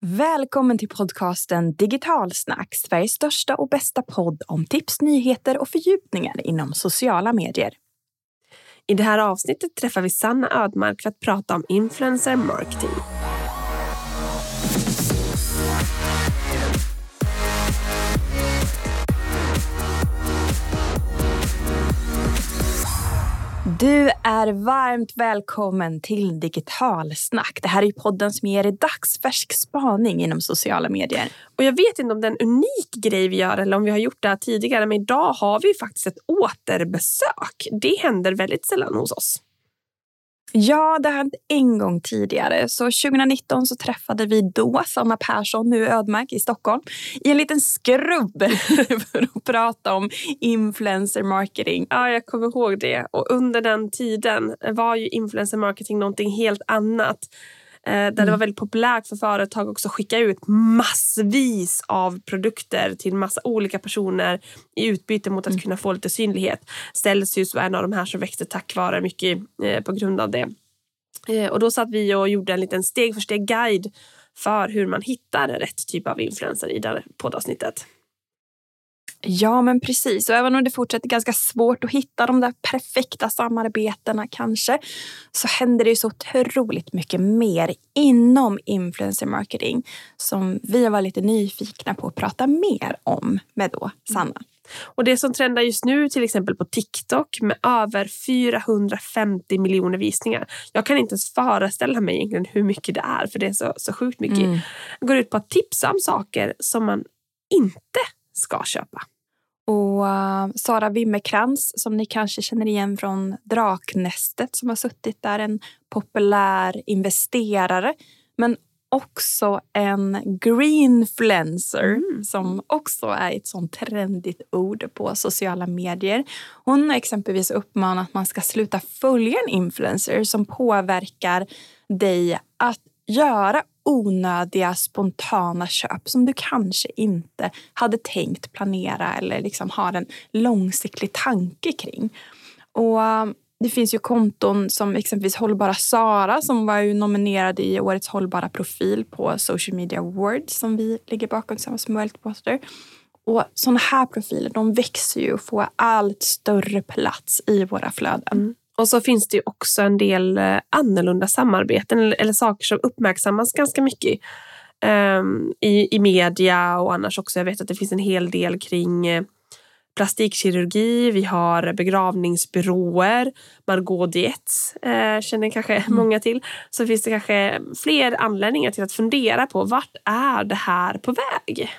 Välkommen till podcasten Digitalsnack, Sveriges största och bästa podd om tips, nyheter och fördjupningar inom sociala medier. I det här avsnittet träffar vi Sanna Ödmark för att prata om influencer marketing. Du är varmt välkommen till Digitalsnack. Det här är podden som ger dig dagsfärsk spaning inom sociala medier. Och jag vet inte om det är en unik grej vi gör eller om vi har gjort det här tidigare, men idag har vi faktiskt ett återbesök. Det händer väldigt sällan hos oss. Ja, det har hänt en gång tidigare. Så 2019 så träffade vi då Sanna Persson, nu Ödmark, i Stockholm i en liten skrubb för att prata om influencer marketing. Ja, jag kommer ihåg det. Och under den tiden var ju influencer marketing någonting helt annat. Eh, där mm. det var väldigt populärt för företag också att skicka ut massvis av produkter till massa olika personer i utbyte mot att mm. kunna få lite synlighet. Celsius var en av de här som växte tack vare mycket eh, på grund av det. Eh, och då satt vi och gjorde en liten steg för steg guide för hur man hittar rätt typ av influencer i det här poddavsnittet. Ja, men precis. Och även om det fortsätter ganska svårt att hitta de där perfekta samarbetena kanske, så händer det ju så otroligt mycket mer inom influencer marketing som vi var lite nyfikna på att prata mer om med då Sanna. Och det som trendar just nu till exempel på TikTok med över 450 miljoner visningar. Jag kan inte ens föreställa mig egentligen hur mycket det är för det är så, så sjukt mycket. Mm. går ut på att tipsa om saker som man inte ska köpa. Och uh, Sara Wimmerkrans som ni kanske känner igen från Draknästet som har suttit där, en populär investerare men också en greenfluencer mm. som också är ett sånt trendigt ord på sociala medier. Hon har exempelvis uppmanat att man ska sluta följa en influencer som påverkar dig att göra onödiga spontana köp som du kanske inte hade tänkt planera eller liksom har en långsiktig tanke kring. Och um, det finns ju konton som exempelvis Hållbara Sara som var ju nominerad i årets hållbara profil på Social Media Awards som vi ligger bakom tillsammans med World Och sådana här profiler de växer ju och får allt större plats i våra flöden. Mm. Och så finns det också en del eh, annorlunda samarbeten eller, eller saker som uppmärksammas ganska mycket um, i, i media och annars också. Jag vet att det finns en hel del kring eh, plastikkirurgi, vi har begravningsbyråer, Margot Dietz eh, känner kanske mm. många till. Så finns det kanske fler anledningar till att fundera på vart är det här på väg?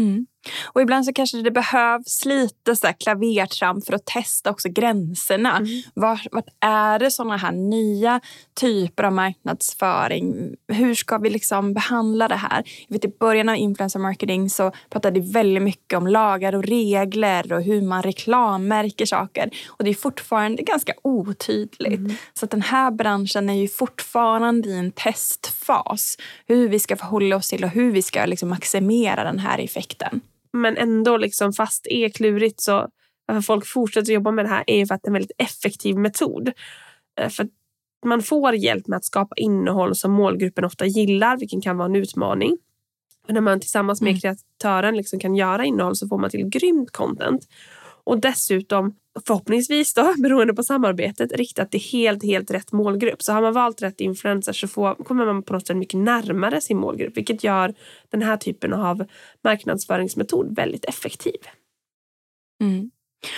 Mm. Och ibland så kanske det behövs lite så klavertramp för att testa också gränserna. Mm. Vart, vart är det såna här nya typer av marknadsföring? Hur ska vi liksom behandla det här? Jag vet, I början av influencer marketing så pratade vi väldigt mycket om lagar och regler och hur man reklammärker saker. Och det är fortfarande ganska otydligt. Mm. Så den här branschen är ju fortfarande i en testfas. Hur vi ska förhålla oss till och hur vi ska liksom maximera den här effekten men ändå liksom fast är klurigt så varför folk fortsätter jobba med det här är ju för att det är en väldigt effektiv metod. Eh, för man får hjälp med att skapa innehåll som målgruppen ofta gillar, vilket kan vara en utmaning. Och när man tillsammans med mm. kreatören liksom kan göra innehåll så får man till grymt content. Och dessutom förhoppningsvis då, beroende på samarbetet, riktat till helt, helt rätt målgrupp. Så har man valt rätt influencer så får, kommer man på något sätt mycket närmare sin målgrupp, vilket gör den här typen av marknadsföringsmetod väldigt effektiv. Mm.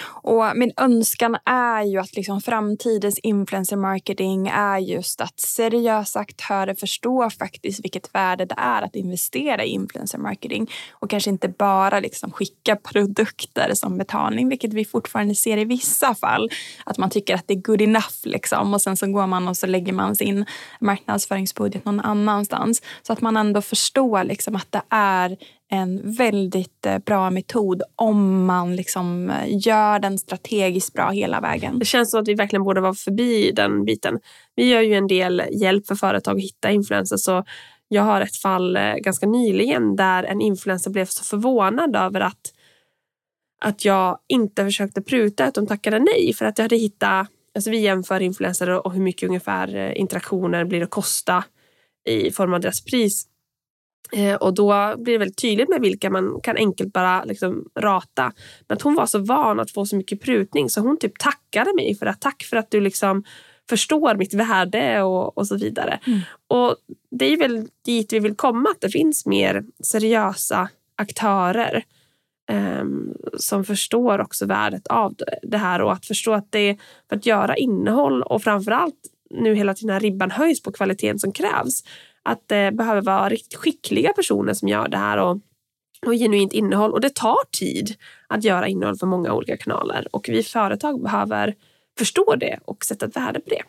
Och min önskan är ju att liksom framtidens influencer marketing är just att seriösa aktörer förstår faktiskt vilket värde det är att investera i influencer marketing och kanske inte bara liksom skicka produkter som betalning, vilket vi fortfarande ser i vissa fall. Att man tycker att det är good enough liksom och sen så går man och så lägger man sin marknadsföringsbudget någon annanstans. Så att man ändå förstår liksom att det är en väldigt eh, bra metod om man liksom eh, gör den strategiskt bra hela vägen. Det känns som att vi verkligen borde vara förbi den biten. Vi gör ju en del hjälp för företag att hitta influencers. Så jag har ett fall eh, ganska nyligen där en influencer blev så förvånad över att, att jag inte försökte pruta, att de tackade nej för att jag hade hittat Alltså vi jämför influencer och hur mycket ungefär interaktioner blir att kosta i form av deras pris och då blir det väldigt tydligt med vilka man kan enkelt bara liksom rata. Men hon var så van att få så mycket prutning så hon typ tackade mig för att tack för att du liksom förstår mitt värde och, och så vidare. Mm. Och det är väl dit vi vill komma, att det finns mer seriösa aktörer um, som förstår också värdet av det här och att förstå att det är för att göra innehåll och framförallt nu hela tiden ribban höjs på kvaliteten som krävs. Att eh, det behöver vara riktigt skickliga personer som gör det här och, och genuint innehåll. Och det tar tid att göra innehåll för många olika kanaler och vi företag behöver förstå det och sätta ett värde på det.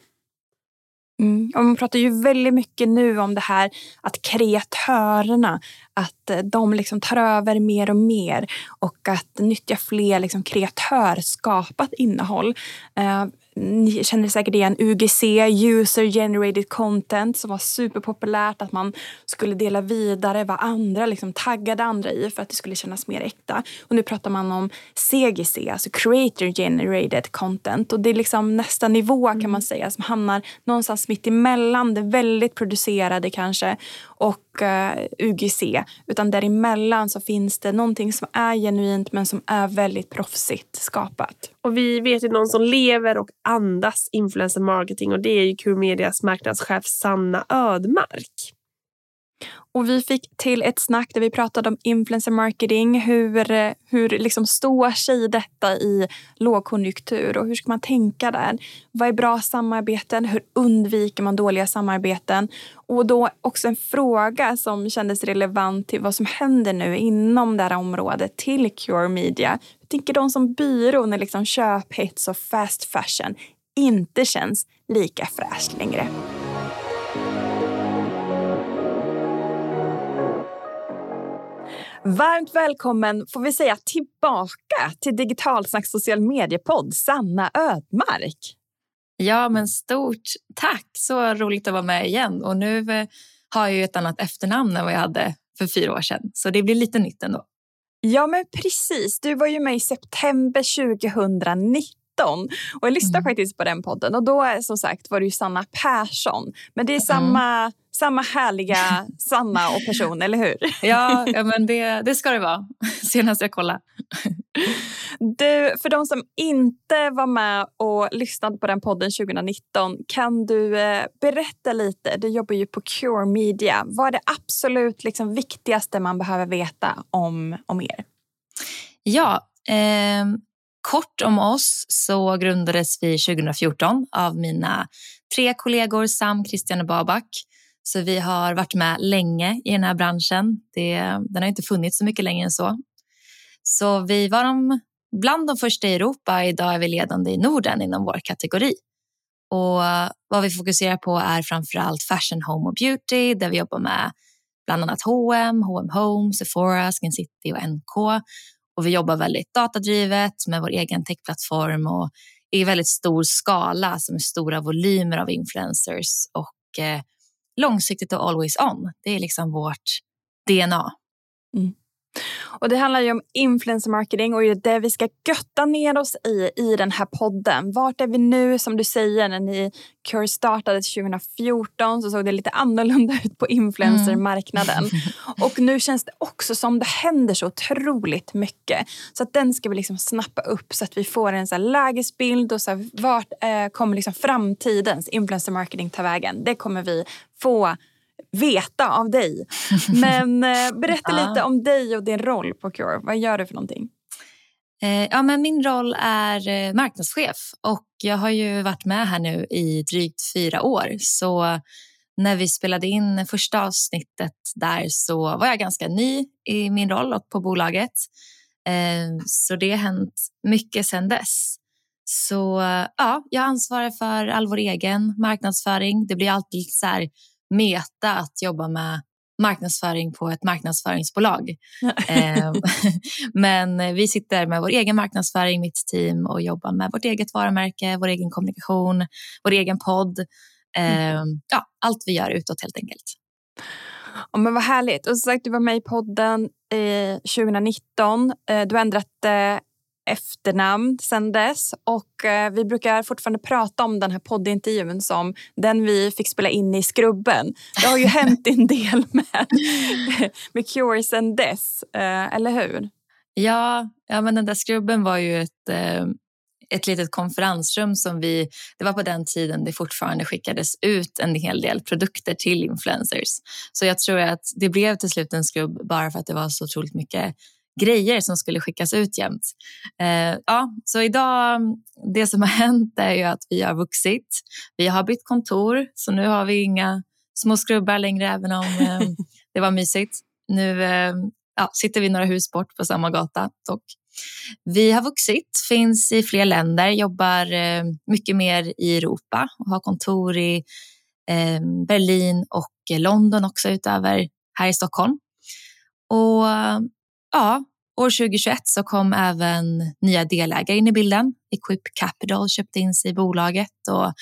Mm. Och man pratar ju väldigt mycket nu om det här att kreatörerna, att eh, de liksom tar över mer och mer och att nyttja fler liksom kreatörskapat innehåll. Eh, ni känner säkert igen UGC, User Generated Content, som var superpopulärt. Att man skulle dela vidare vad andra liksom taggade andra i för att det skulle kännas mer äkta. Och nu pratar man om CGC, alltså Creator Generated Content. Och det är liksom nästa nivå kan man mm. säga som hamnar någonstans mitt emellan det väldigt producerade kanske och uh, eh, UGC. Utan däremellan så finns det någonting som är genuint men som är väldigt proffsigt skapat. Och vi vet ju någon som lever och andas influencer marketing och det är ju Q-medias marknadschef Sanna Ödmark. Och vi fick till ett snack där vi pratade om influencer marketing. Hur, eh, hur liksom står sig detta i lågkonjunktur och hur ska man tänka där? Vad är bra samarbeten? Hur undviker man dåliga samarbeten? Och då också en fråga som kändes relevant till vad som händer nu inom det här området till Cure Media. Hur tänker de som byrå när liksom köphets och fast fashion inte känns lika fräscht längre? Varmt välkommen får vi säga tillbaka till Digitalsnacks social mediepodd, Sanna Ödmark. Ja, men stort tack. Så roligt att vara med igen. Och nu eh, har jag ju ett annat efternamn än vad jag hade för fyra år sedan. Så det blir lite nytt ändå. Ja, men precis. Du var ju med i september 2019 och jag lyssnade mm. faktiskt på den podden och då som sagt var det ju Sanna Persson. Men det är samma mm samma härliga Sanna och person, eller hur? Ja, ja men det, det ska det vara. Senast jag kollade. Du, för de som inte var med och lyssnade på den podden 2019, kan du eh, berätta lite? Du jobbar ju på Cure Media. Vad är det absolut liksom, viktigaste man behöver veta om, om er? Ja, eh, kort om oss så grundades vi 2014 av mina tre kollegor Sam, Christian och Babak. Så vi har varit med länge i den här branschen. Det, den har inte funnits så mycket längre än så. Så vi var de, bland de första i Europa. Idag är vi ledande i Norden inom vår kategori. Och vad vi fokuserar på är framför allt fashion, home och beauty där vi jobbar med bland annat H&M, H&M Home, Sephora, Skin City och NK. Och vi jobbar väldigt datadrivet med vår egen techplattform och i väldigt stor skala som är stora volymer av influencers och eh, långsiktigt och always on. Det är liksom vårt DNA. Mm. Och Det handlar ju om influencer marketing och det är det vi ska götta ner oss i i den här podden. Vart är vi nu? Som du säger, när ni Cure startade 2014 så såg det lite annorlunda ut på influencermarknaden. Mm. och nu känns det också som det händer så otroligt mycket. Så att den ska vi liksom snappa upp så att vi får en så lägesbild och så här, vart eh, kommer liksom framtidens influencer marketing ta vägen? Det kommer vi få veta av dig. Men eh, berätta lite om dig och din roll på Cure. Vad gör du för någonting? Eh, ja, men min roll är eh, marknadschef och jag har ju varit med här nu i drygt fyra år. Så när vi spelade in första avsnittet där så var jag ganska ny i min roll och på bolaget. Så det har hänt mycket sedan dess. Så ja, jag ansvarar för all vår egen marknadsföring. Det blir alltid så här meta att jobba med marknadsföring på ett marknadsföringsbolag. Ehm, men vi sitter med vår egen marknadsföring, mitt team och jobbar med vårt eget varumärke, vår egen kommunikation, vår egen podd. Mm. Ja, allt vi gör utåt helt enkelt. Ja, men vad härligt. Och som sagt, du var med i podden eh, 2019. Eh, du har ändrat eh, efternamn sen dess och eh, vi brukar fortfarande prata om den här poddintervjun som den vi fick spela in i Skrubben. Det har ju hänt en del med, med Cure sen dess, eh, eller hur? Ja, ja, men den där Skrubben var ju ett, eh, ett litet konferensrum som vi... Det var på den tiden det fortfarande skickades ut en hel del produkter till influencers. Så jag tror att det blev till slut en skrubb bara för att det var så otroligt mycket grejer som skulle skickas ut jämt. Eh, ja, så idag, det som har hänt är ju att vi har vuxit. Vi har bytt kontor, så nu har vi inga små skrubbar längre, även om eh, det var mysigt. Nu eh, ja, sitter vi några hus bort på samma gata dock. Vi har vuxit, finns i fler länder, jobbar eh, mycket mer i Europa och har kontor i eh, Berlin och London också utöver här i Stockholm. Och ja, år 2021 så kom även nya delägare in i bilden. Equip Capital köpte in sig i bolaget och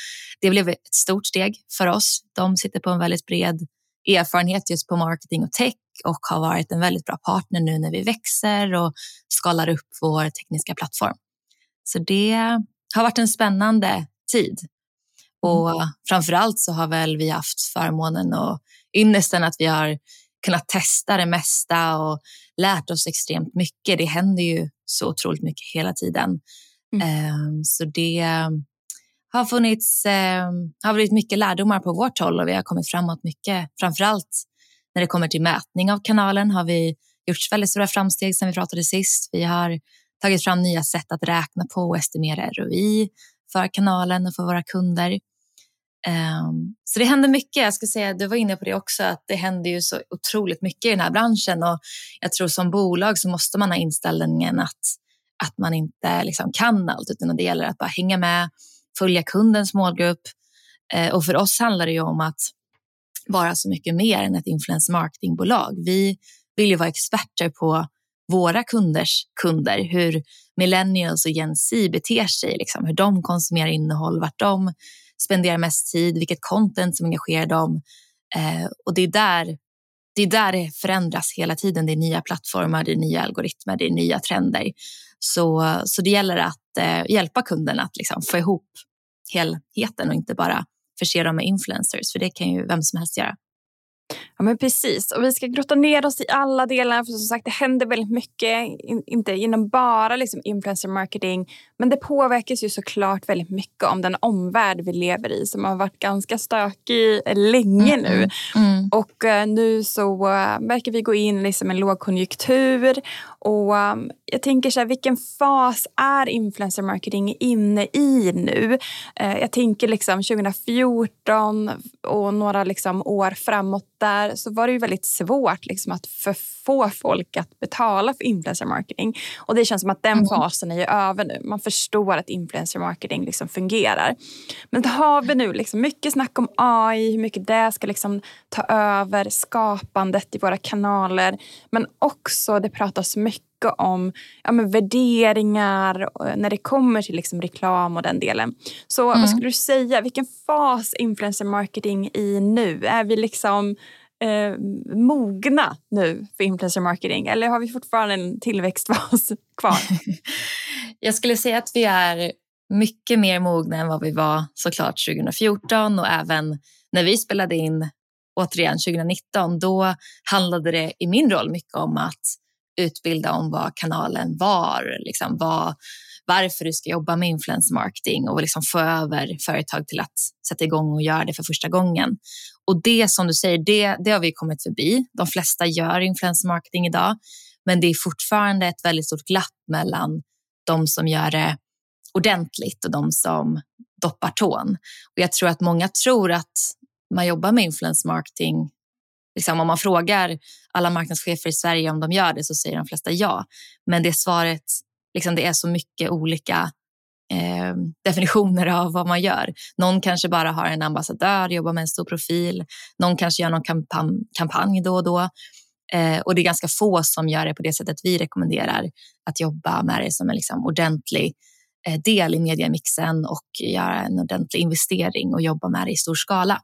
det blev ett stort steg för oss. De sitter på en väldigt bred erfarenhet just på marketing och tech och har varit en väldigt bra partner nu när vi växer och skalar upp vår tekniska plattform. Så det har varit en spännande tid. Och mm. framför allt så har väl vi haft förmånen och ynnesten att vi har kunnat testa det mesta och lärt oss extremt mycket. Det händer ju så otroligt mycket hela tiden. Mm. Ehm, så det har funnits ehm, har blivit mycket lärdomar på vårt håll och vi har kommit framåt mycket. Framför allt när det kommer till mätning av kanalen har vi gjort väldigt stora framsteg sedan vi pratade sist. Vi har tagit fram nya sätt att räkna på och estimera ROI för kanalen och för våra kunder. Um, så det händer mycket. Jag ska säga, du var inne på det också, att det händer ju så otroligt mycket i den här branschen och jag tror som bolag så måste man ha inställningen att, att man inte liksom kan allt utan det gäller att bara hänga med, följa kundens målgrupp uh, och för oss handlar det ju om att vara så mycket mer än ett influencer marketingbolag. Vi vill ju vara experter på våra kunders kunder, hur millennials och Gen Z beter sig, liksom, hur de konsumerar innehåll, vart de spenderar mest tid, vilket content som engagerar dem. Eh, och det är, där, det är där det förändras hela tiden. Det är nya plattformar, det är nya algoritmer, det är nya trender. Så, så det gäller att eh, hjälpa kunden att liksom få ihop helheten och inte bara förse dem med influencers, för det kan ju vem som helst göra. Ja, men precis. Och vi ska grotta ner oss i alla delar. För som sagt, det händer väldigt mycket. inte inom bara liksom influencer marketing. Men det påverkas ju såklart väldigt mycket om den omvärld vi lever i som har varit ganska stökig länge mm, nu. Mm. Och uh, nu så uh, verkar vi gå in liksom en lågkonjunktur. Och um, jag tänker så här, vilken fas är influencer marketing inne i nu? Uh, jag tänker liksom 2014 och några liksom år framåt där så var det ju väldigt svårt liksom att få folk att betala för influencer marketing. Och det känns som att den mm. fasen är ju över nu. Man förstår att influencer marketing liksom fungerar. Men då har vi nu liksom mycket snack om AI, hur mycket det ska liksom ta över skapandet i våra kanaler. Men också det pratas mycket om ja, men värderingar när det kommer till liksom reklam och den delen. Så mm. vad skulle du säga, vilken fas influencer marketing i nu? Är vi liksom eh, mogna nu för influencer marketing eller har vi fortfarande en tillväxtfas kvar? Jag skulle säga att vi är mycket mer mogna än vad vi var såklart 2014 och även när vi spelade in återigen 2019. Då handlade det i min roll mycket om att utbilda om vad kanalen var, liksom vad, varför du ska jobba med influencer marketing och liksom få över företag till att sätta igång och göra det för första gången. Och det som du säger, det, det har vi kommit förbi. De flesta gör influencer marketing idag, men det är fortfarande ett väldigt stort glapp mellan de som gör det ordentligt och de som doppar tån. Och jag tror att många tror att man jobbar med influencer marketing Liksom, om man frågar alla marknadschefer i Sverige om de gör det så säger de flesta ja. Men det svaret, liksom, det är så mycket olika eh, definitioner av vad man gör. Någon kanske bara har en ambassadör, jobbar med en stor profil. Någon kanske gör någon kampanj, kampanj då och då. Eh, och det är ganska få som gör det på det sättet vi rekommenderar. Att jobba med det som en liksom, ordentlig eh, del i mediamixen och göra en ordentlig investering och jobba med det i stor skala.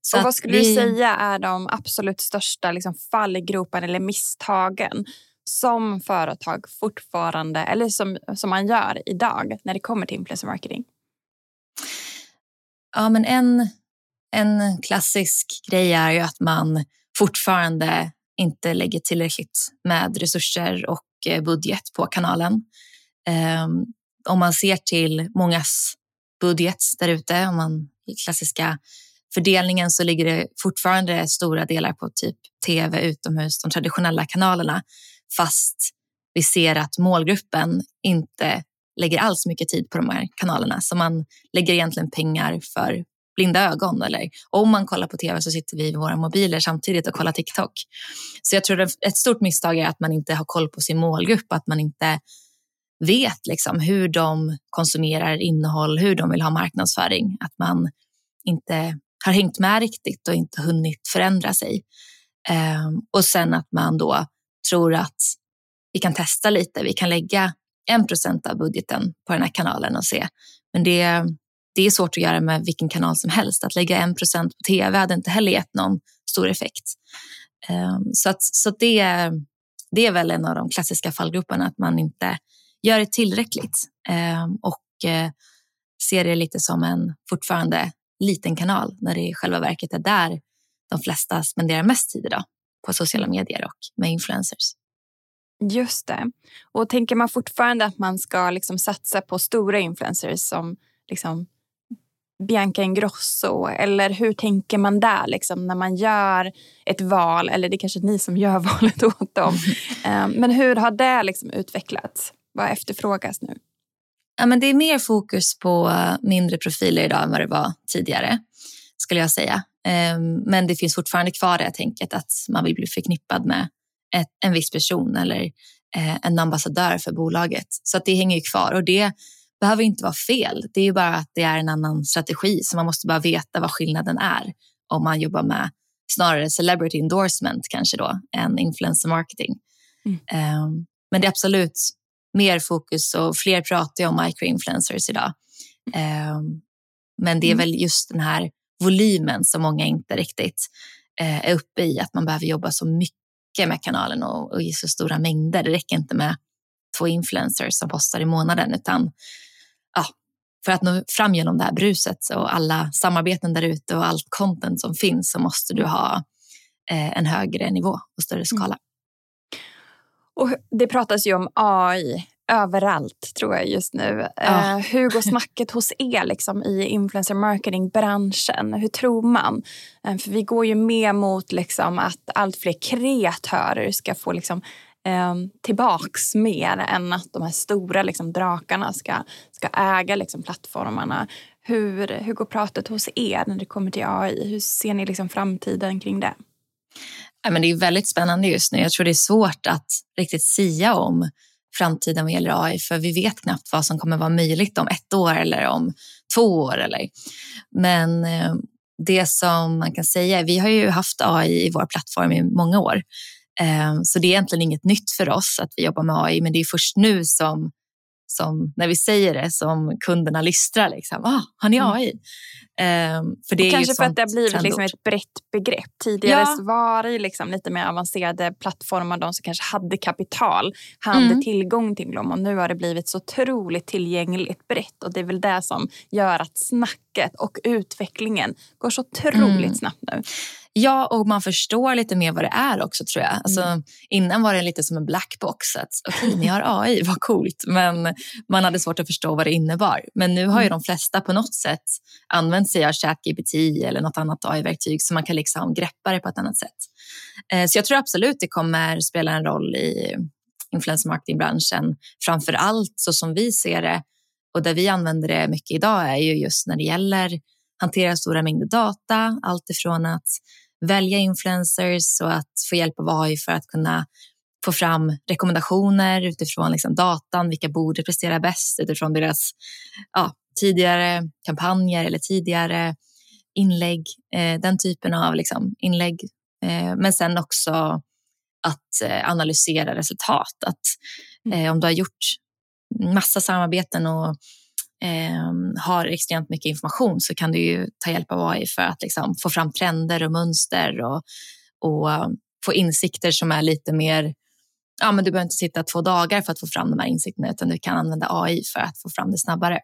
Så och vad skulle vi... du säga är de absolut största liksom, fallgroparna eller misstagen som företag fortfarande, eller som, som man gör idag när det kommer till influencer marketing? Ja, men en, en klassisk grej är ju att man fortfarande inte lägger tillräckligt med resurser och eh, budget på kanalen. Um, om man ser till mångas budget där ute, om man klassiska fördelningen så ligger det fortfarande stora delar på typ tv utomhus, de traditionella kanalerna, fast vi ser att målgruppen inte lägger alls mycket tid på de här kanalerna. Så man lägger egentligen pengar för blinda ögon. Eller om man kollar på tv så sitter vi i våra mobiler samtidigt och kollar TikTok. Så jag tror att ett stort misstag är att man inte har koll på sin målgrupp, att man inte vet liksom hur de konsumerar innehåll, hur de vill ha marknadsföring. Att man inte har hängt med riktigt och inte hunnit förändra sig. Ehm, och sen att man då tror att vi kan testa lite. Vi kan lägga en procent av budgeten på den här kanalen och se. Men det, det är svårt att göra med vilken kanal som helst. Att lägga en procent på tv hade inte heller gett någon stor effekt. Ehm, så att, så det, det är väl en av de klassiska fallgroparna, att man inte gör det tillräckligt ehm, och eh, ser det lite som en fortfarande liten kanal när det i själva verket är där de flesta spenderar mest tid idag på sociala medier och med influencers. Just det. Och tänker man fortfarande att man ska liksom satsa på stora influencers som liksom Bianca Ingrosso? Eller hur tänker man där liksom, när man gör ett val? Eller det är kanske ni som gör valet åt dem. Ehm, men hur har det liksom utvecklats? Vad efterfrågas nu? Ja, men det är mer fokus på mindre profiler idag än vad det var tidigare, skulle jag säga. Ehm, men det finns fortfarande kvar det tänket att man vill bli förknippad med ett, en viss person eller eh, en ambassadör för bolaget. Så att det hänger ju kvar och det behöver inte vara fel. Det är bara att det är en annan strategi så man måste bara veta vad skillnaden är om man jobbar med snarare celebrity endorsement kanske då än influencer marketing. Mm. Um, men det är absolut mer fokus och fler pratar om microinfluencers idag. Um, men det är mm. väl just den här volymen som många inte riktigt uh, är uppe i, att man behöver jobba så mycket med kanalen och, och i så stora mängder. Det räcker inte med två influencers som postar i månaden utan ja, för att nå fram genom det här bruset och alla samarbeten där ute och allt content som finns så måste du ha eh, en högre nivå och större mm. skala. Och det pratas ju om AI överallt tror jag just nu. Ja. Uh, hur går snacket hos er liksom, i influencer marketing-branschen? Hur tror man? Uh, för vi går ju mer mot liksom, att allt fler kreatörer ska få liksom, uh, tillbaks mer än att de här stora liksom, drakarna ska, ska äga liksom, plattformarna. Hur, hur går pratet hos er när det kommer till AI? Hur ser ni liksom, framtiden kring det? Ja, men det är väldigt spännande just nu. Jag tror det är svårt att riktigt sia om framtiden vad gäller AI för vi vet knappt vad som kommer vara möjligt om ett år eller om två år. Eller. Men eh, det som man kan säga, vi har ju haft AI i vår plattform i många år. Eh, så det är egentligen inget nytt för oss att vi jobbar med AI, men det är först nu som som när vi säger det som kunderna lystrar. Liksom. Ah, har ni AI? Mm. Um, för det är kanske för att det har blivit liksom ett brett begrepp. Tidigare ja. var det liksom lite mer avancerade plattformar, de som kanske hade kapital, hade mm. tillgång till dem. Och nu har det blivit så otroligt tillgängligt brett. Och det är väl det som gör att snacket och utvecklingen går så otroligt mm. snabbt nu. Ja, och man förstår lite mer vad det är också tror jag. Alltså, mm. Innan var det lite som en blackbox. Okej, okay, ni har AI, vad coolt. Men man hade svårt att förstå vad det innebar. Men nu har ju mm. de flesta på något sätt använt sig av ChatGPT eller något annat AI-verktyg så man kan liksom greppa det på ett annat sätt. Eh, så jag tror absolut det kommer spela en roll i influencer marketing-branschen. Framför allt så som vi ser det och där vi använder det mycket idag är ju just när det gäller hantera stora mängder data, allt ifrån att välja influencers och att få hjälp av AI för att kunna få fram rekommendationer utifrån liksom datan, vilka borde prestera bäst utifrån deras ja, tidigare kampanjer eller tidigare inlägg, eh, den typen av liksom, inlägg. Eh, men sen också att eh, analysera resultat. Att mm. eh, om du har gjort massa samarbeten och eh, har extremt mycket information så kan du ju ta hjälp av AI för att liksom få fram trender och mönster och, och få insikter som är lite mer ja, men du behöver inte sitta två dagar för att få fram de här insikterna utan du kan använda AI för att få fram det snabbare.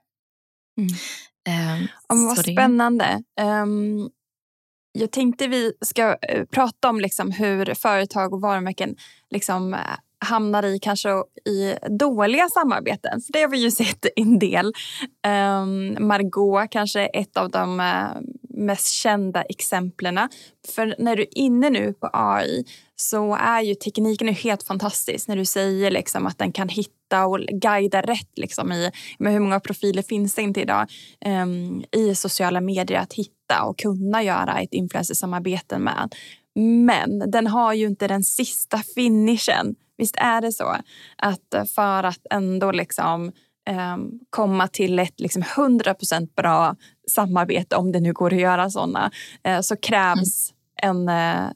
Mm. Um, vad spännande. Um, jag tänkte vi ska uh, prata om liksom hur företag och varumärken liksom, uh, hamnar i kanske i dåliga samarbeten. För det har vi ju sett en del. Um, Margot kanske är ett av de uh, mest kända exemplen. För när du är inne nu på AI så är ju tekniken helt fantastisk när du säger liksom att den kan hitta och guida rätt liksom i med hur många profiler finns det inte idag um, i sociala medier att hitta och kunna göra ett influencersamarbete med. Men den har ju inte den sista finishen. Visst är det så att för att ändå liksom um, komma till ett liksom 100% bra samarbete, om det nu går att göra såna, uh, så krävs mm. en, uh,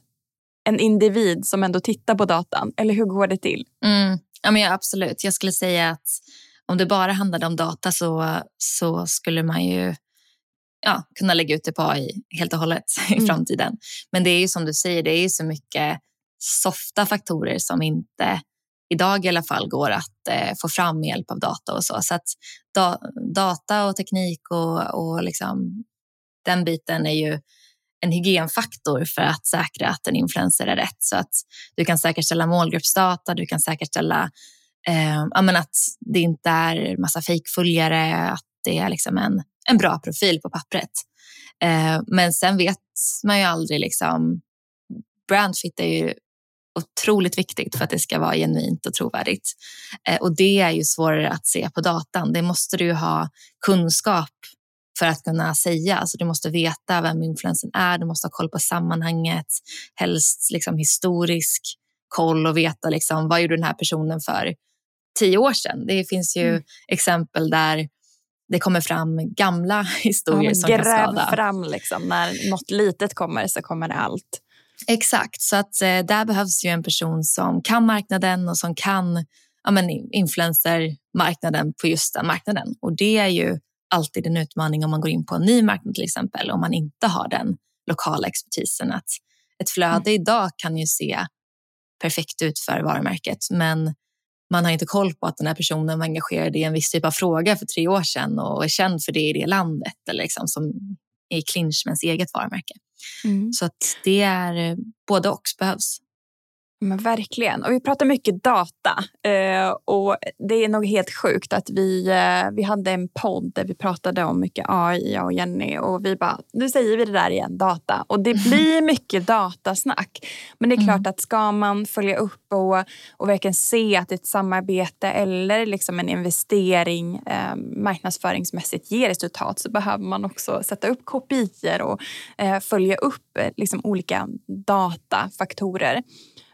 en individ som ändå tittar på datan. Eller hur går det till? Mm. Ja, men ja, absolut. Jag skulle säga att om det bara handlade om data så, så skulle man ju ja, kunna lägga ut det på AI helt och hållet i mm. framtiden. Men det är ju som du säger, det är ju så mycket softa faktorer som inte idag i alla fall går att eh, få fram med hjälp av data och så. Så att da, data och teknik och, och liksom, den biten är ju en hygienfaktor för att säkra att en influencer är rätt. Så att du kan säkerställa målgruppsdata, du kan säkerställa eh, att det inte är massa fejkföljare, att det är liksom en, en bra profil på pappret. Eh, men sen vet man ju aldrig. Liksom, brandfit är ju otroligt viktigt för att det ska vara genuint och trovärdigt. Eh, och det är ju svårare att se på datan. Det måste du ha kunskap för att kunna säga. Alltså du måste veta vem influensen är, du måste ha koll på sammanhanget, helst liksom historisk koll och veta liksom, vad gjorde den här personen för tio år sedan. Det finns ju mm. exempel där det kommer fram gamla historier ja, som kan skada. Gräv fram liksom. När något litet kommer så kommer allt. Exakt, så att eh, där behövs ju en person som kan marknaden och som kan ja, men influencermarknaden på just den marknaden. Och det är ju alltid en utmaning om man går in på en ny marknad till exempel, om man inte har den lokala expertisen. Att ett flöde mm. idag kan ju se perfekt ut för varumärket, men man har inte koll på att den här personen var engagerad i en viss typ av fråga för tre år sedan och är känd för det i det landet eller liksom som i clinch med ens eget varumärke. Mm. Så att det är eh, både och behövs. Men verkligen. Och vi pratar mycket data. Eh, och Det är nog helt sjukt att vi, eh, vi hade en podd där vi pratade om mycket AI, jag och Jenny. Och vi bara, nu säger vi det där igen, data. Och det blir mycket datasnack. Men det är klart mm. att ska man följa upp och, och verkligen se att ett samarbete eller liksom en investering eh, marknadsföringsmässigt ger resultat så behöver man också sätta upp kopior och eh, följa upp eh, liksom olika datafaktorer.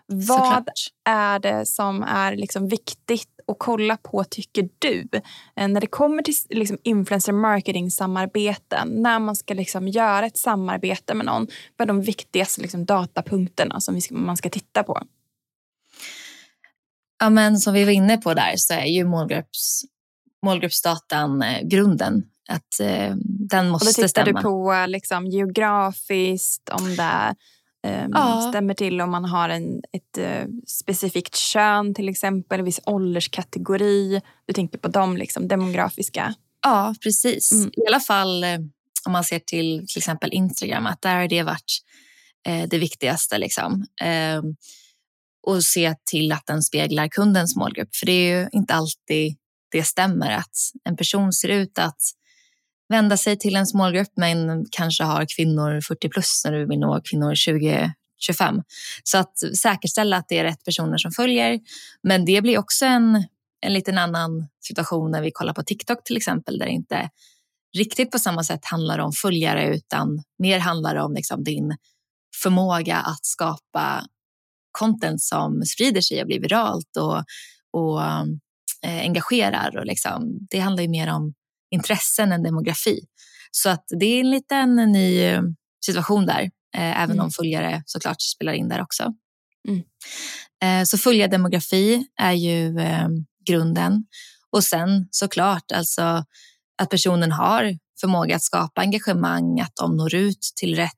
Vad Såklart. är det som är liksom viktigt att kolla på, tycker du, eh, när det kommer till liksom influencer marketing-samarbeten? När man ska liksom göra ett samarbete med någon, vad är de viktigaste liksom datapunkterna som man ska titta på? Ja, men som vi var inne på där så är ju målgrupps, målgruppsdatan eh, grunden. Att eh, den måste stämma. Och då tittar stämma. du på liksom, geografiskt, om det är ja. stämmer till om man har en, ett eh, specifikt kön till exempel, en viss ålderskategori. Du tänker på de liksom, demografiska? Ja, precis. Mm. I alla fall eh, om man ser till till exempel Instagram, att där har det varit eh, det viktigaste. Liksom. Eh, och se till att den speglar kundens målgrupp. För det är ju inte alltid det stämmer att en person ser ut att vända sig till en målgrupp men kanske har kvinnor 40 plus när du vill nå kvinnor 20 25. Så att säkerställa att det är rätt personer som följer. Men det blir också en, en liten annan situation när vi kollar på TikTok till exempel där det inte riktigt på samma sätt handlar om följare utan mer handlar om liksom din förmåga att skapa content som sprider sig och blir viralt och, och eh, engagerar. Och liksom, det handlar ju mer om intressen än demografi. Så att det är en liten ny eh, situation där, eh, även mm. om följare såklart spelar in där också. Mm. Eh, så följardemografi är ju grunden. Och sen såklart alltså att personen har förmåga att skapa engagemang, att de når ut till rätt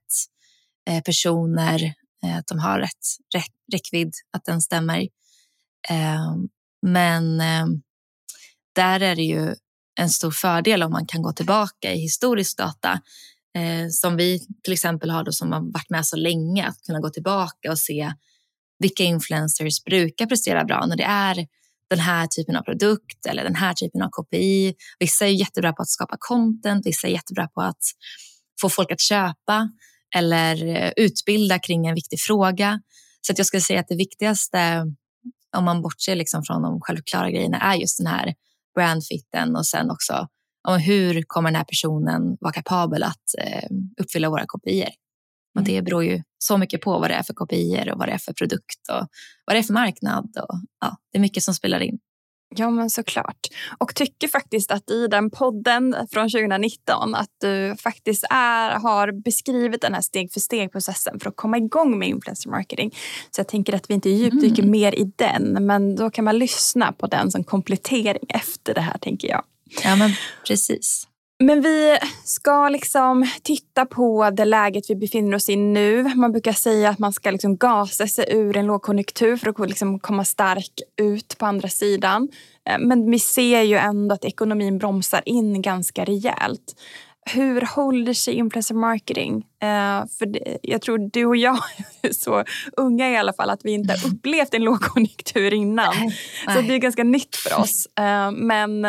personer, att de har rätt räckvidd, att den stämmer. Eh, men eh, där är det ju en stor fördel om man kan gå tillbaka i historisk data eh, som vi till exempel har då som har varit med så länge, att kunna gå tillbaka och se vilka influencers brukar prestera bra när det är den här typen av produkt eller den här typen av KPI. Vissa är jättebra på att skapa content, vissa är jättebra på att få folk att köpa eller eh, utbilda kring en viktig fråga. Så att jag skulle säga att det viktigaste, om man bortser liksom från de självklara grejerna, är just den här brandfitten och sen också om hur kommer den här personen vara kapabel att eh, uppfylla våra kopior. Och det mm. beror ju så mycket på vad det är för kopior och vad det är för produkt och vad det är för marknad. Och, ja, det är mycket som spelar in. Ja, men såklart. Och tycker faktiskt att i den podden från 2019 att du faktiskt är, har beskrivit den här steg för steg-processen för att komma igång med influencer marketing. Så jag tänker att vi inte djupdyker mm. mer i den, men då kan man lyssna på den som komplettering efter det här, tänker jag. Ja, men precis. Men vi ska liksom titta på det läget vi befinner oss i nu. Man brukar säga att man ska liksom gasa sig ur en lågkonjunktur för att liksom komma stark ut på andra sidan. Eh, men vi ser ju ändå att ekonomin bromsar in ganska rejält. Hur håller sig influencer marketing? Uh, för jag tror du och jag är så unga i alla fall att vi inte har upplevt en lågkonjunktur innan. Så det är ganska nytt för oss. Uh, men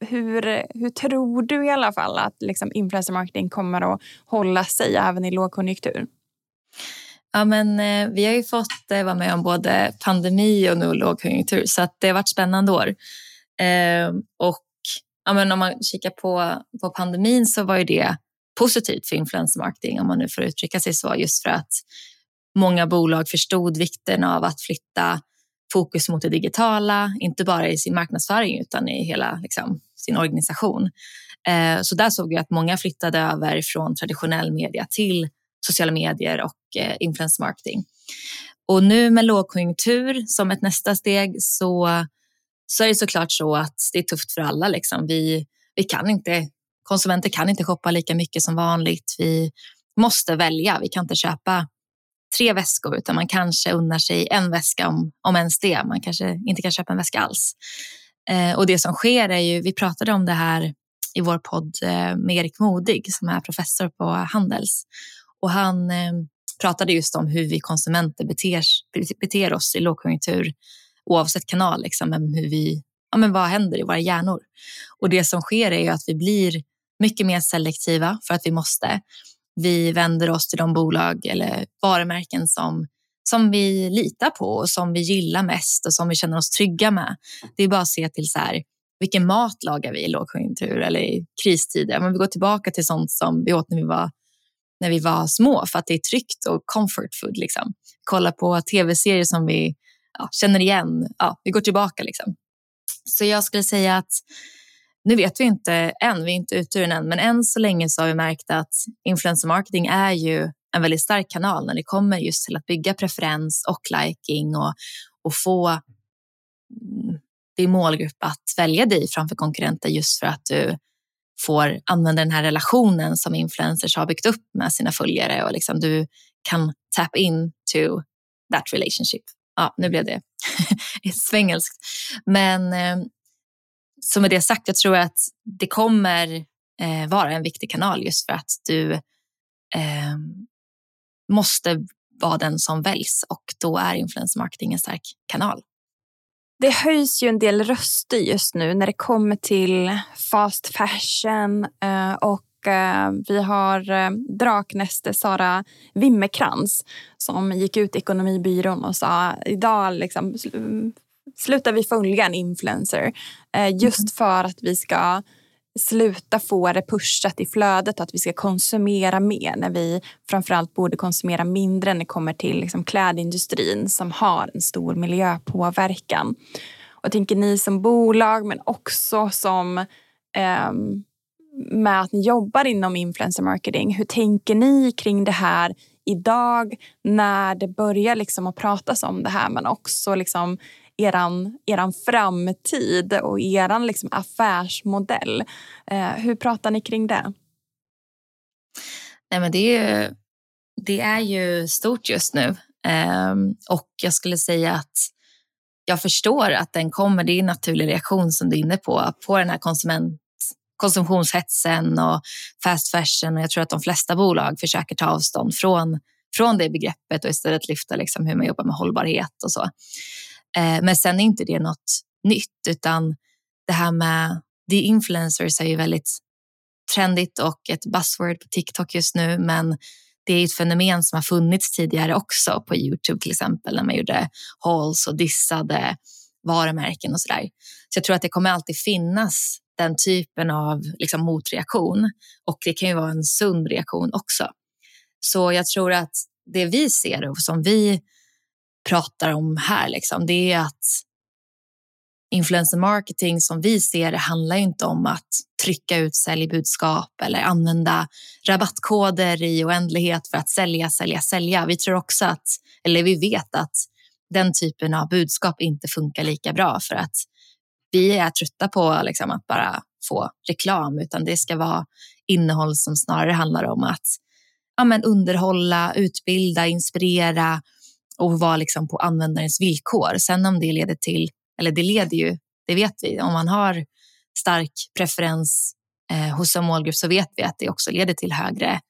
hur, hur tror du i alla fall att liksom influencer marketing kommer att hålla sig även i lågkonjunktur? Ja, men, eh, vi har ju fått eh, vara med om både pandemi och nu lågkonjunktur så att det har varit spännande år. Eh, och ja, men om man kikar på, på pandemin så var ju det positivt för influencer marketing om man nu får uttrycka sig så just för att många bolag förstod vikten av att flytta fokus mot det digitala, inte bara i sin marknadsföring utan i hela liksom, sin organisation. Eh, så där såg vi att många flyttade över från traditionell media till sociala medier och eh, influencer marketing. Och nu med lågkonjunktur som ett nästa steg så, så är det såklart så att det är tufft för alla. Liksom. Vi, vi kan inte, konsumenter kan inte shoppa lika mycket som vanligt. Vi måste välja. Vi kan inte köpa tre väskor utan man kanske unnar sig en väska om, om ens det. Man kanske inte kan köpa en väska alls. Eh, och det som sker är ju, vi pratade om det här i vår podd eh, med Erik Modig som är professor på Handels och han eh, pratade just om hur vi konsumenter beter, beter oss i lågkonjunktur oavsett kanal, liksom, men hur vi, ja, men vad händer i våra hjärnor? Och det som sker är ju att vi blir mycket mer selektiva för att vi måste vi vänder oss till de bolag eller varumärken som, som vi litar på och som vi gillar mest och som vi känner oss trygga med. Det är bara att se till så här, vilken mat lagar vi i lågkonjunktur eller i kristider. Men vi går tillbaka till sånt som vi åt när vi var, när vi var små för att det är tryggt och comfort food. Liksom. Kolla på tv-serier som vi ja, känner igen. Ja, vi går tillbaka. Liksom. Så jag skulle säga att nu vet vi inte än, vi är inte ute ur den än, men än så länge så har vi märkt att influencer marketing är ju en väldigt stark kanal när det kommer just till att bygga preferens och liking och, och få mm, din målgrupp att välja dig framför konkurrenter just för att du får använda den här relationen som influencers har byggt upp med sina följare och liksom du kan tap in to that relationship. Ja, nu blev det svengelskt. Men eh, så med det sagt, jag tror att det kommer eh, vara en viktig kanal just för att du eh, måste vara den som väljs och då är influencer marketing en stark kanal. Det höjs ju en del röster just nu när det kommer till fast fashion eh, och eh, vi har eh, Draknäste Sara Wimmerkrans som gick ut i Ekonomibyrån och sa idag liksom, slutar vi följa en influencer eh, just mm. för att vi ska sluta få det pushat i flödet att vi ska konsumera mer när vi framförallt borde konsumera mindre när det kommer till liksom klädindustrin som har en stor miljöpåverkan. Och jag tänker ni som bolag men också som eh, med att ni jobbar inom influencer marketing. Hur tänker ni kring det här idag när det börjar liksom att pratas om det här men också liksom eran, eran framtid och eran liksom affärsmodell. Eh, hur pratar ni kring det? Nej, men det, är ju, det är ju stort just nu. eh, och jag skulle säga att jag förstår att den kommer. Det är en naturlig reaktion som du är inne på, på den här konsument, konsumtionshetsen och fast fashion. Och jag tror att de flesta bolag försöker ta avstånd från, från det begreppet och istället lyfta liksom hur man jobbar med hållbarhet och så. Eh, men sen är inte det något nytt, utan det här med the influencers är ju väldigt trendigt och ett buzzword på TikTok just nu, men det är ett fenomen som har funnits tidigare också på Youtube till exempel när man gjorde hauls och dissade varumärken och sådär. Så jag tror att det kommer alltid finnas den typen av liksom, motreaktion och det kan ju vara en sund reaktion också. Så jag tror att det vi ser och som vi pratar om här, liksom, det är att influencer marketing som vi ser det handlar inte om att trycka ut säljbudskap eller använda rabattkoder i oändlighet för att sälja, sälja, sälja. Vi tror också att, eller vi vet att den typen av budskap inte funkar lika bra för att vi är trötta på liksom, att bara få reklam utan det ska vara innehåll som snarare handlar om att ja, men underhålla, utbilda, inspirera och vara liksom på användarens villkor. Sen om det leder till eller det leder ju, det vet vi, om man har stark preferens eh, hos en målgrupp så vet vi att det också leder till högre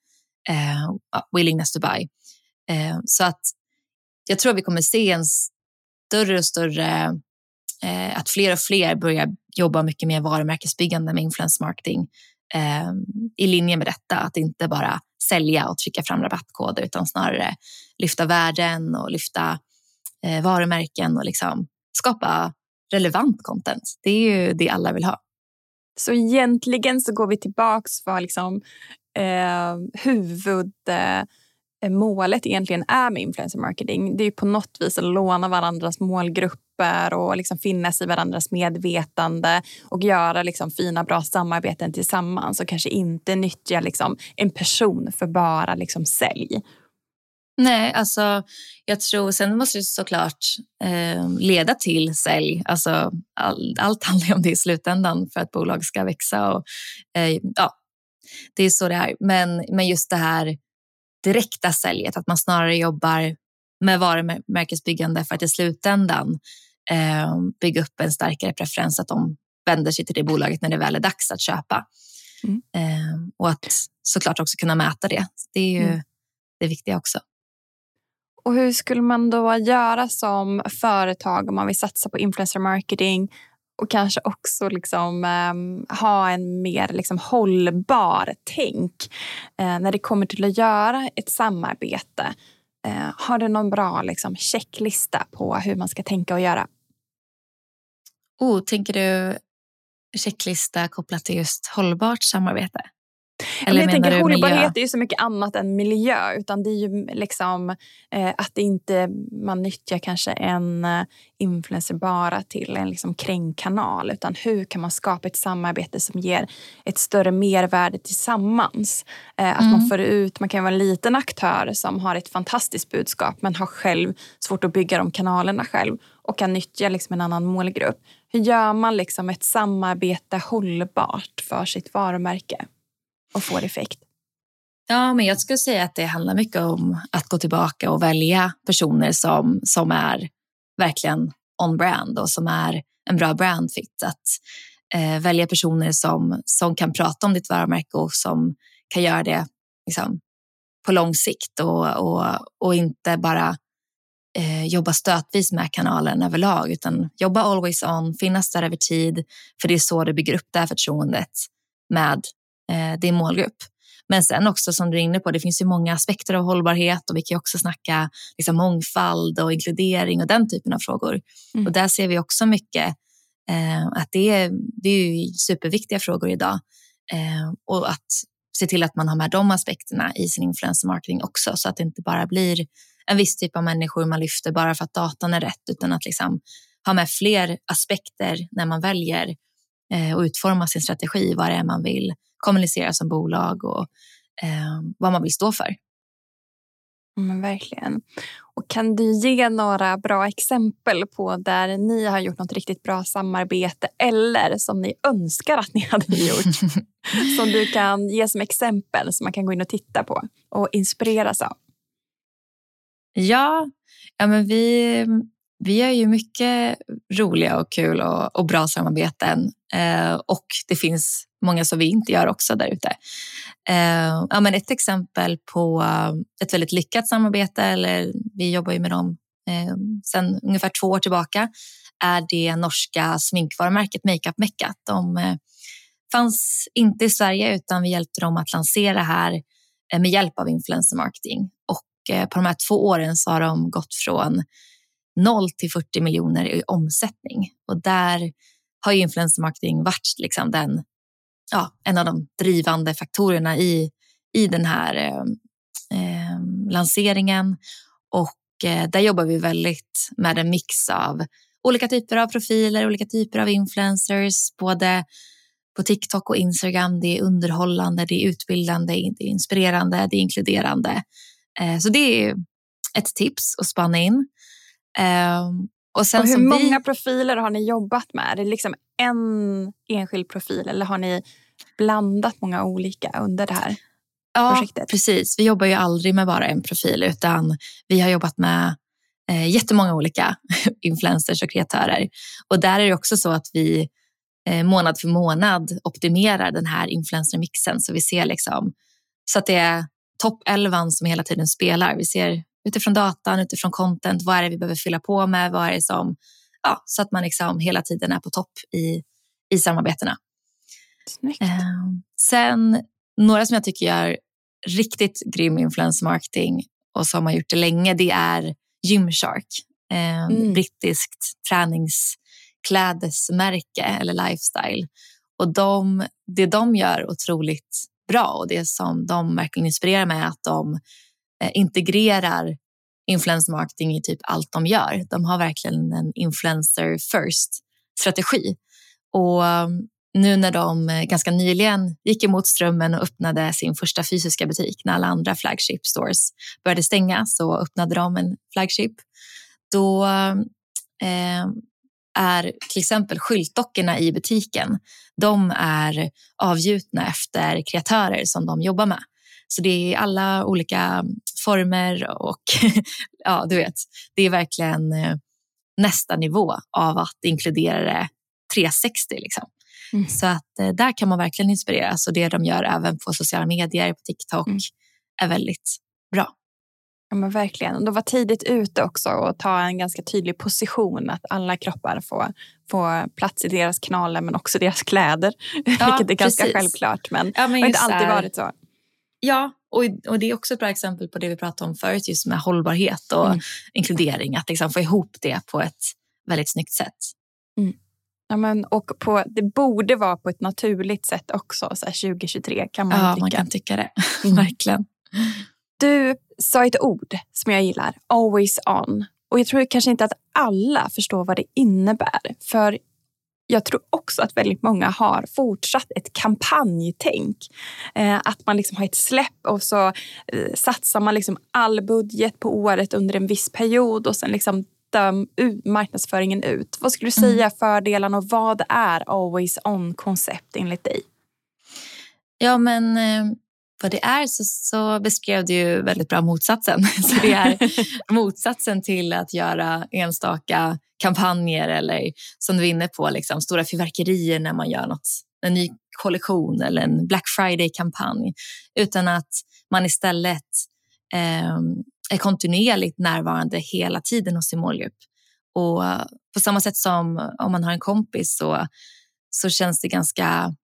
eh, willingness to buy. Eh, så att jag tror vi kommer se en större och större, eh, att fler och fler börjar jobba mycket mer varumärkesbyggande med influence marketing eh, i linje med detta, att inte bara sälja och trycka fram rabattkoder utan snarare lyfta värden och lyfta eh, varumärken och liksom skapa relevant content. Det är ju det alla vill ha. Så egentligen så går vi tillbaks för liksom, ehm, eh, Eh, målet egentligen är med influencer marketing. Det är ju på något vis att låna varandras målgrupper och liksom finnas i varandras medvetande och göra liksom fina, bra samarbeten tillsammans och kanske inte nyttja liksom en person för bara liksom sälj. Nej, alltså jag tror sen måste det såklart eh, leda till sälj. Alltså, all, allt handlar om det i slutändan för att bolag ska växa. Och, eh, ja, det är så det är. Men, men just det här direkta säljet, att man snarare jobbar med varumärkesbyggande för att i slutändan eh, bygga upp en starkare preferens att de vänder sig till det bolaget när det väl är dags att köpa. Mm. Eh, och att såklart också kunna mäta det. Det är ju mm. det viktiga också. Och hur skulle man då göra som företag om man vill satsa på influencer marketing och kanske också liksom, eh, ha en mer liksom, hållbar tänk eh, när det kommer till att göra ett samarbete? Eh, har du någon bra liksom, checklista på hur man ska tänka och göra? Oh, tänker du checklista kopplat till just hållbart samarbete? Eller jag tänker hållbarhet är ju så mycket annat än miljö. Utan det är ju liksom eh, att inte man nyttjar kanske en eh, influencer bara till en liksom krängkanal. Utan hur kan man skapa ett samarbete som ger ett större mervärde tillsammans? Eh, att mm. man får ut, man kan vara en liten aktör som har ett fantastiskt budskap men har själv svårt att bygga de kanalerna själv och kan nyttja liksom en annan målgrupp. Hur gör man liksom ett samarbete hållbart för sitt varumärke? Och får effekt? Ja, men jag skulle säga att det handlar mycket om att gå tillbaka och välja personer som, som är verkligen on brand och som är en bra brand fit. Att eh, välja personer som, som kan prata om ditt varumärke och som kan göra det liksom, på lång sikt och, och, och inte bara eh, jobba stötvis med kanalen överlag utan jobba always on, finnas där över tid för det är så du bygger upp det här förtroendet med eh, din målgrupp. Men sen också som du är inne på, det finns ju många aspekter av hållbarhet och vi kan också snacka liksom, mångfald och inkludering och den typen av frågor. Mm. Och där ser vi också mycket eh, att det är, det är superviktiga frågor idag. Eh, och att se till att man har med de aspekterna i sin influencer marketing också så att det inte bara blir en viss typ av människor man lyfter bara för att datan är rätt utan att liksom ha med fler aspekter när man väljer eh, och utforma sin strategi, vad det är man vill kommunicera som bolag och eh, vad man vill stå för. Men verkligen. Och kan du ge några bra exempel på där ni har gjort något riktigt bra samarbete eller som ni önskar att ni hade gjort? som du kan ge som exempel som man kan gå in och titta på och inspireras av? Ja, ja men vi, vi gör ju mycket roliga och kul och, och bra samarbeten. Eh, och det finns många som vi inte gör också där ute. Eh, ja, men ett exempel på eh, ett väldigt lyckat samarbete, eller vi jobbar ju med dem eh, sedan ungefär två år tillbaka, är det norska sminkvarumärket Makeup Mecca. De eh, fanns inte i Sverige utan vi hjälpte dem att lansera här eh, med hjälp av influencer marketing. Och eh, på de här två åren så har de gått från 0 till 40 miljoner i omsättning. Och där har influencer marketing varit liksom den, ja, en av de drivande faktorerna i, i den här eh, eh, lanseringen. Och eh, där jobbar vi väldigt med en mix av olika typer av profiler, olika typer av influencers, både på TikTok och Instagram. Det är underhållande, det är utbildande, det är inspirerande, det är inkluderande. Eh, så det är ett tips att spana in. Ehm, och, och hur många vi... profiler har ni jobbat med? Är det liksom en enskild profil eller har ni blandat många olika under det här ja, projektet? Precis, vi jobbar ju aldrig med bara en profil utan vi har jobbat med eh, jättemånga olika influencers och kreatörer. Och där är det också så att vi eh, månad för månad optimerar den här influencermixen så vi ser liksom så att det är topp 11 som hela tiden spelar. Vi ser utifrån datan, utifrån content, vad är det vi behöver fylla på med, vad är det som, ja, så att man liksom hela tiden är på topp i, i samarbetena. Snyggt. Eh, sen några som jag tycker gör riktigt grym influencer marketing och som har gjort det länge, det är Gymshark. Eh, mm. Brittiskt träningsklädesmärke eller lifestyle. Och de, det de gör otroligt bra och det som de verkligen inspirerar mig är att de Eh, integrerar influencer marketing i typ allt de gör. De har verkligen en influencer first strategi. Och mm, nu när de eh, ganska nyligen gick emot strömmen och öppnade sin första fysiska butik när alla andra flagship stores började stänga så öppnade de en flagship. Då mm, eh, är till exempel skyltdockorna i butiken, de är avgjutna efter kreatörer som de jobbar med. Så det är alla olika former och ja, du vet, det är verkligen eh, nästa nivå av att inkludera det 360. Liksom. Mm. Så att eh, där kan man verkligen inspireras och det de gör även på sociala medier, på TikTok, mm. är väldigt bra. Ja, men verkligen. Och de var tidigt ute också och ta en ganska tydlig position att alla kroppar får, får plats i deras kanaler men också deras kläder. Ja, Vilket är ganska precis. självklart men, ja, men det har inte alltid varit så. Ja, och, och det är också ett bra exempel på det vi pratade om förut, just med hållbarhet och mm. inkludering. Att liksom få ihop det på ett väldigt snyggt sätt. Mm. Ja, men, och på, det borde vara på ett naturligt sätt också, så 2023 kan man ja, tycka. man kan tycka det. Mm. Verkligen. Du sa ett ord som jag gillar, always on. Och jag tror kanske inte att alla förstår vad det innebär. För jag tror också att väldigt många har fortsatt ett kampanjtänk. Eh, att man liksom har ett släpp och så eh, satsar man liksom all budget på året under en viss period och sen liksom döm ut, marknadsföringen ut. Vad skulle du mm. säga mm. fördelarna och vad är always on-koncept enligt dig? Ja, men eh, vad det är så, så beskrev du ju väldigt bra motsatsen. Så det är motsatsen till att göra enstaka kampanjer eller som du är inne på, liksom, stora fyrverkerier när man gör något, en ny kollektion eller en Black Friday-kampanj. Utan att man istället eh, är kontinuerligt närvarande hela tiden hos sin målgrupp. Och på samma sätt som om man har en kompis så, så känns det ganska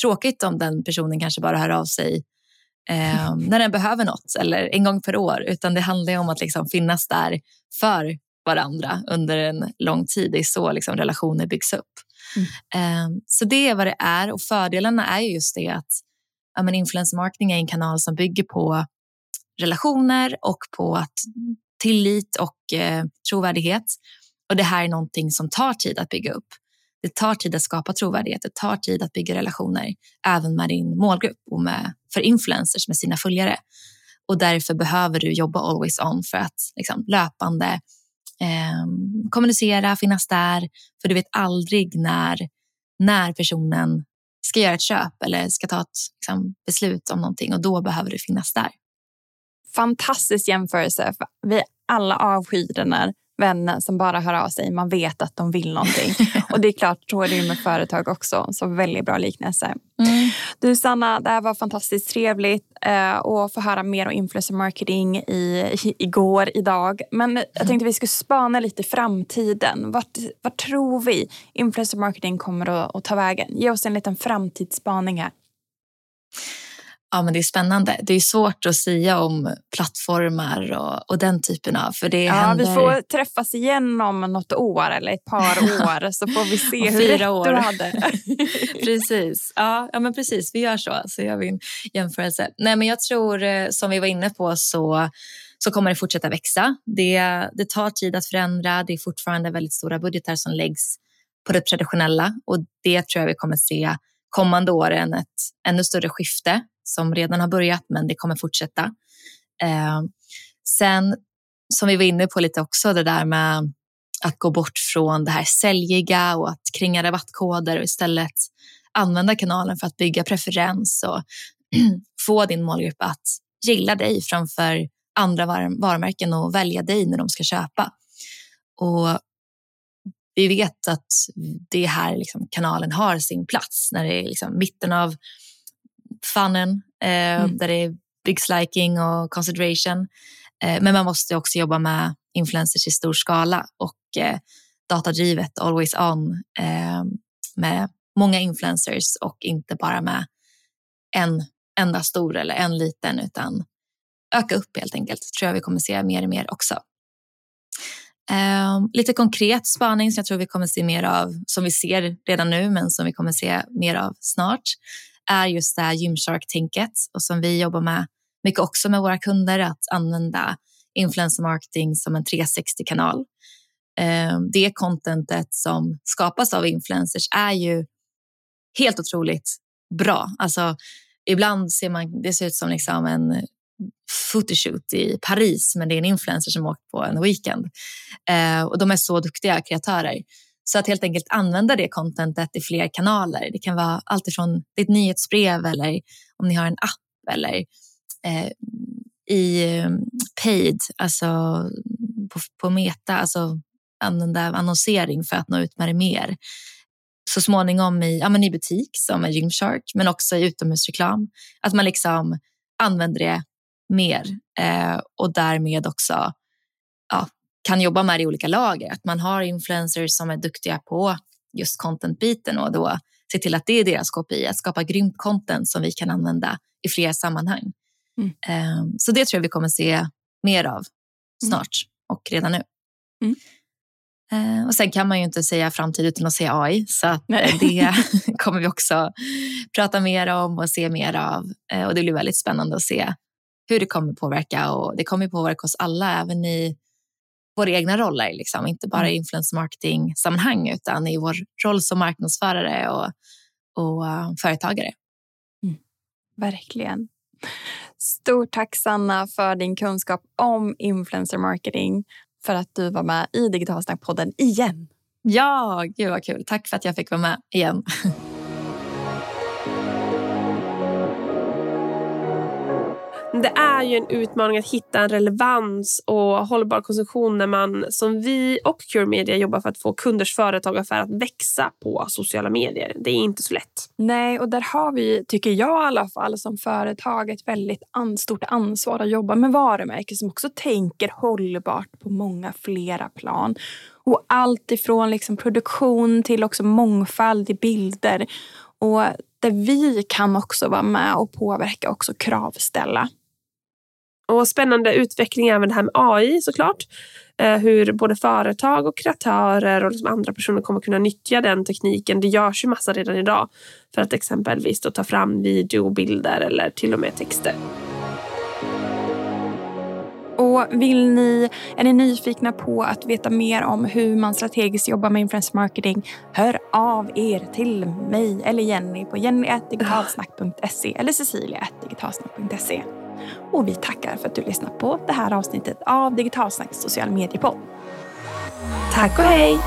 tråkigt om den personen kanske bara hör av sig eh, när den behöver något eller en gång per år. Utan det handlar om att liksom finnas där för varandra under en lång tid. Det är så liksom relationer byggs upp. Mm. Um, så det är vad det är och fördelarna är just det att ja, men influencer marketing är en kanal som bygger på relationer och på att tillit och eh, trovärdighet. Och det här är någonting som tar tid att bygga upp. Det tar tid att skapa trovärdighet, det tar tid att bygga relationer, även med din målgrupp och med, för influencers med sina följare. Och därför behöver du jobba always on för att liksom, löpande eh, kommunicera, finnas där. För du vet aldrig när, när personen ska göra ett köp eller ska ta ett liksom, beslut om någonting och då behöver du finnas där. Fantastisk jämförelse. Vi alla avskyr den här vännen som bara hör av sig. Man vet att de vill någonting. och det är klart, så är det med företag också. Så väldigt bra liknelse. Mm. Du Sanna, det här var fantastiskt trevligt eh, att få höra mer om influencer marketing i, igår, idag. Men jag tänkte vi skulle spana lite i framtiden. Vart, vart tror vi influencer marketing kommer att, att ta vägen? Ge oss en liten framtidsspaning här. Ja, men det är spännande. Det är svårt att säga om plattformar och, och den typen av... För det ja, händer... Vi får träffas igen om något år eller ett par år så får vi se hur rätt år. du hade. precis. Ja, ja, men precis. Vi gör så. Så gör vi en jämförelse. Nej, men jag tror, eh, som vi var inne på, så så kommer det fortsätta växa. Det, det tar tid att förändra. Det är fortfarande väldigt stora budgetar som läggs på det traditionella och det tror jag vi kommer se kommande åren ett ännu större skifte som redan har börjat, men det kommer fortsätta. Eh, sen, som vi var inne på lite också, det där med att gå bort från det här säljiga och att kringa rabattkoder och istället använda kanalen för att bygga preferens och få din målgrupp att gilla dig framför andra varumärken och välja dig när de ska köpa. Och vi vet att det här liksom, kanalen har sin plats när det är liksom mitten av funnen eh, mm. där det är big liking och consideration. Eh, men man måste också jobba med influencers i stor skala och eh, datadrivet, always on eh, med många influencers och inte bara med en enda stor eller en liten utan öka upp helt enkelt. tror jag vi kommer se mer och mer också. Um, lite konkret spaning som jag tror vi kommer se mer av, som vi ser redan nu men som vi kommer se mer av snart, är just det här Gymshark-tänket och som vi jobbar med mycket också med våra kunder, att använda influencer marketing som en 360-kanal. Ehm, det contentet som skapas av influencers är ju helt otroligt bra. Alltså, ibland ser man, det ser ut som liksom en photoshoot i Paris men det är en influencer som åkt på en weekend. Eh, och de är så duktiga kreatörer. Så att helt enkelt använda det contentet i fler kanaler. Det kan vara alltifrån ditt nyhetsbrev eller om ni har en app eller eh, i eh, paid, alltså på, på meta, alltså använda annonsering för att nå ut med det mer. Så småningom i, ja, men i butik som är Gymshark men också i utomhusreklam. Att man liksom använder det mer eh, och därmed också ja, kan jobba med det i olika lager. Att man har influencers som är duktiga på just content-biten och då se till att det är deras KPI, att skapa grymt content som vi kan använda i fler sammanhang. Mm. Eh, så det tror jag vi kommer se mer av mm. snart mm. och redan nu. Mm. Eh, och sen kan man ju inte säga framtid utan att säga AI, så att det kommer vi också prata mer om och se mer av. Eh, och det blir väldigt spännande att se hur det kommer påverka och det kommer påverka oss alla även i våra egna roller, liksom. inte bara i mm. influencer marketing sammanhang utan i vår roll som marknadsförare och, och uh, företagare. Mm. Verkligen. Stort tack Sanna för din kunskap om influencer marketing för att du var med i Digitalsnackpodden igen. Ja, gud vad kul. Tack för att jag fick vara med igen. Det är ju en utmaning att hitta en relevans och hållbar konsumtion när man som vi och Cure Media jobbar för att få kunders företag och affär att växa på sociala medier. Det är inte så lätt. Nej, och där har vi, tycker jag i alla fall, som företag ett väldigt stort ansvar att jobba med varumärken som också tänker hållbart på många flera plan. Och allt ifrån liksom produktion till också mångfald i bilder. Och där vi kan också vara med och påverka och också kravställa. Och spännande utveckling även det här med AI såklart. Eh, hur både företag och kreatörer och liksom andra personer kommer kunna nyttja den tekniken. Det görs ju massa redan idag för att exempelvis ta fram videobilder eller till och med texter. Och vill ni, är ni nyfikna på att veta mer om hur man strategiskt jobbar med influencer marketing? Hör av er till mig eller Jenny på jenny.digitalsnack.se eller cecilia.digitalsnack.se. Och vi tackar för att du lyssnar på det här avsnittet av Digitalsnacks social mediepodd. Tack och hej!